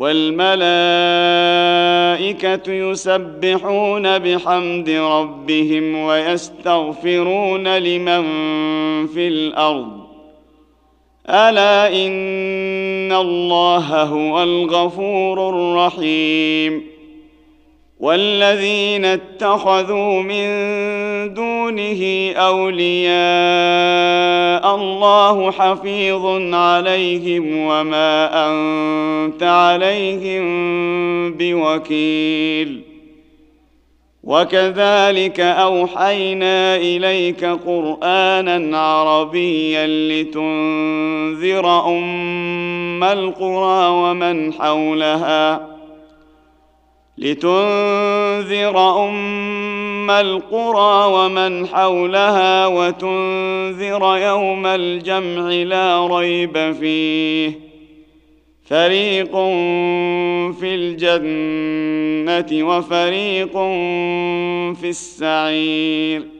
والملائكة يسبحون بحمد ربهم ويستغفرون لمن في الأرض. ألا إن الله هو الغفور الرحيم. والذين اتخذوا من دونه أولياء الله حفيظ عليهم وما أنت عليهم بوكيل. وكذلك أوحينا إليك قرآنا عربيا لتنذر أم القرى ومن حولها لتنذر أم القرى ومن حولها وتنذر يوم الجمع لا ريب فيه. فريق في الجنة وفريق في السعير.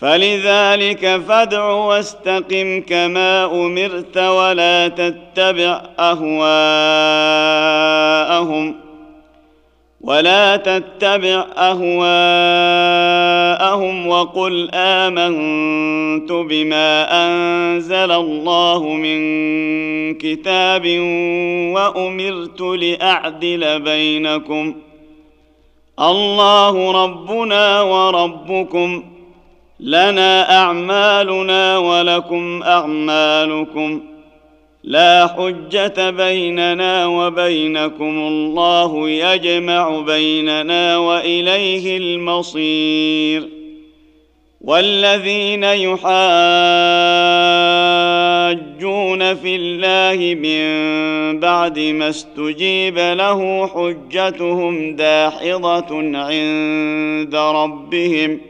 فلذلك فادع واستقم كما أمرت ولا تتبع أهواءهم ولا تتبع أهواءهم وقل آمنت بما أنزل الله من كتاب وأمرت لأعدل بينكم الله ربنا وربكم لنا أعمالنا ولكم أعمالكم. لا حجة بيننا وبينكم. الله يجمع بيننا وإليه المصير. والذين يحاجون في الله من بعد ما استجيب له حجتهم داحضة عند ربهم.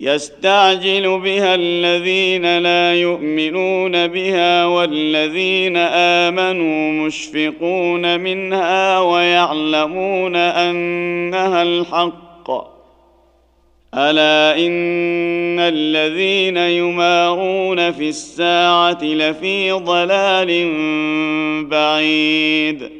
يستعجل بها الذين لا يؤمنون بها والذين آمنوا مشفقون منها ويعلمون أنها الحق. ألا إن الذين يمارون في الساعة لفي ضلال بعيد.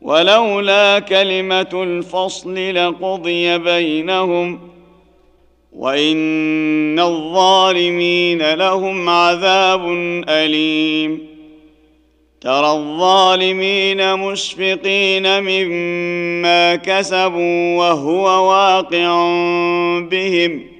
ولولا كلمة الفصل لقضي بينهم وإن الظالمين لهم عذاب أليم. ترى الظالمين مشفقين مما كسبوا وهو واقع بهم.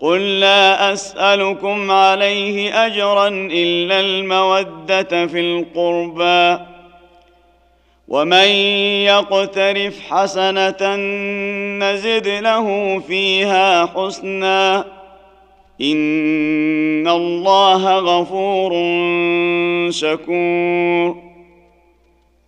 قل لا أسألكم عليه أجرا إلا المودة في القربى. ومن يقترف حسنة نزد له فيها حسنا. إن الله غفور شكور.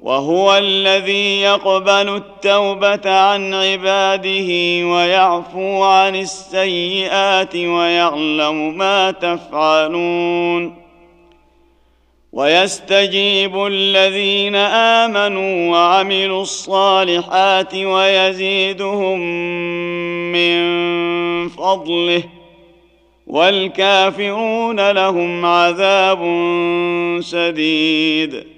وهو الذي يقبل التوبة عن عباده ويعفو عن السيئات ويعلم ما تفعلون. ويستجيب الذين آمنوا وعملوا الصالحات ويزيدهم من فضله والكافرون لهم عذاب شديد.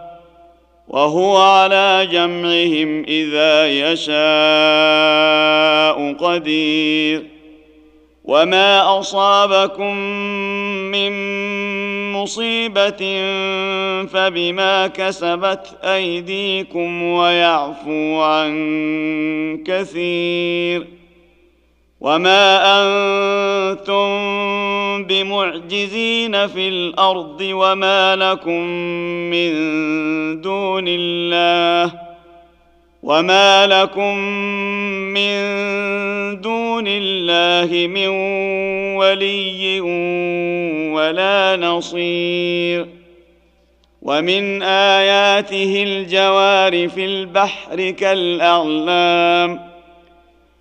وهو على جمعهم إذا يشاء قدير. وما أصابكم من مصيبة فبما كسبت أيديكم ويعفو عن كثير. وما أنتم بمعجزين في الأرض وما لكم من دون الله وما لكم من دون الله من ولي ولا نصير ومن اياته الجوار في البحر كالاعلام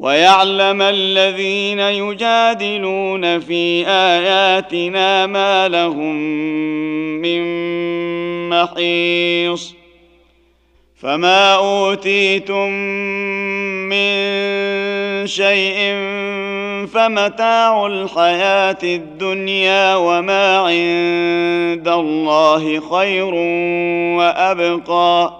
ويعلم الذين يجادلون في آياتنا ما لهم من محيص فما أوتيتم من شيء فمتاع الحياة الدنيا وما عند الله خير وأبقى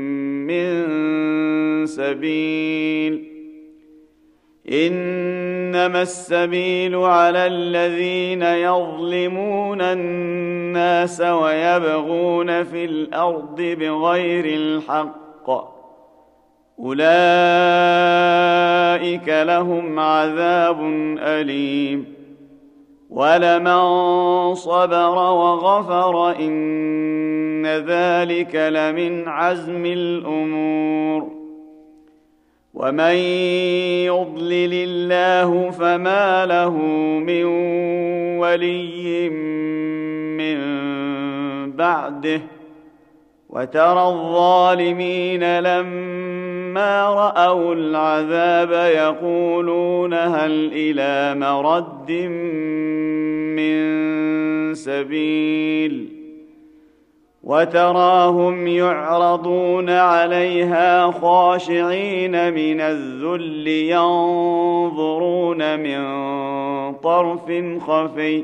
من سبيل إنما السبيل على الذين يظلمون الناس ويبغون في الأرض بغير الحق. أولئك لهم عذاب أليم. ولمن صبر وغفر ان ذلك لمن عزم الأمور ومن يضلل الله فما له من ولي من بعده وترى الظالمين لما رأوا العذاب يقولون هل إلى مرد من سبيل وتراهم يعرضون عليها خاشعين من الذل ينظرون من طرف خفي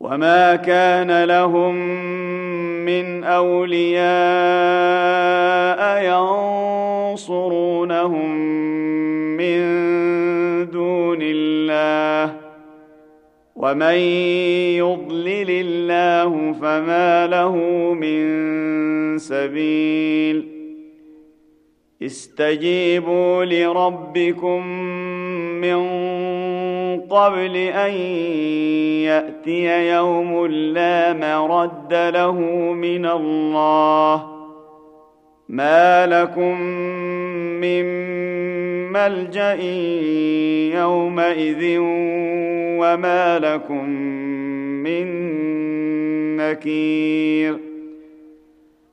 وما كان لهم من اولياء ينصرونهم من دون الله ومن يضلل الله فما له من سبيل استجيبوا لربكم من قبل أن يأتي يوم لا مرد له من الله. ما لكم من ملجأ يومئذ وما لكم من نكير.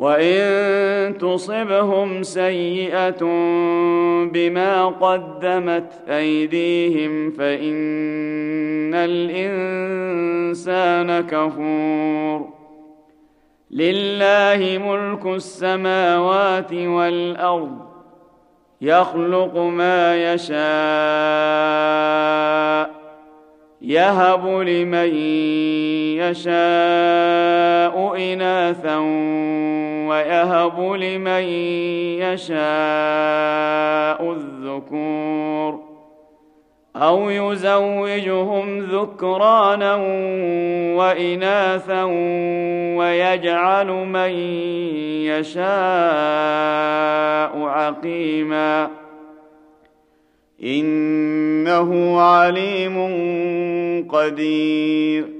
وان تصبهم سيئه بما قدمت ايديهم فان الانسان كفور لله ملك السماوات والارض يخلق ما يشاء يهب لمن يشاء اناثا ويهب لمن يشاء الذكور أو يزوجهم ذكرانا وإناثا ويجعل من يشاء عقيما إنه عليم قدير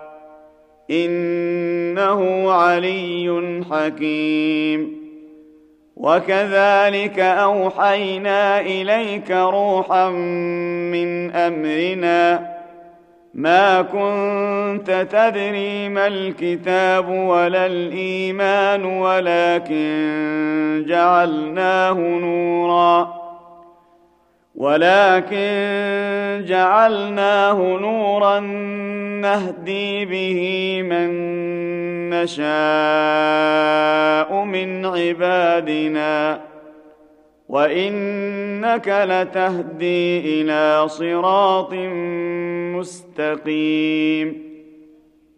إنه علي حكيم. وكذلك أوحينا إليك روحا من أمرنا. ما كنت تدري ما الكتاب ولا الإيمان ولكن جعلناه نورا. ولكن جعلناه نورا نهدي به من نشاء من عبادنا وإنك لتهدي إلى صراط مستقيم.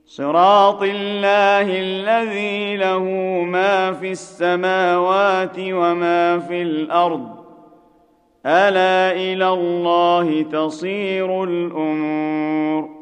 صراط الله الذي له ما في السماوات وما في الأرض ألا إلى الله تصير الأمور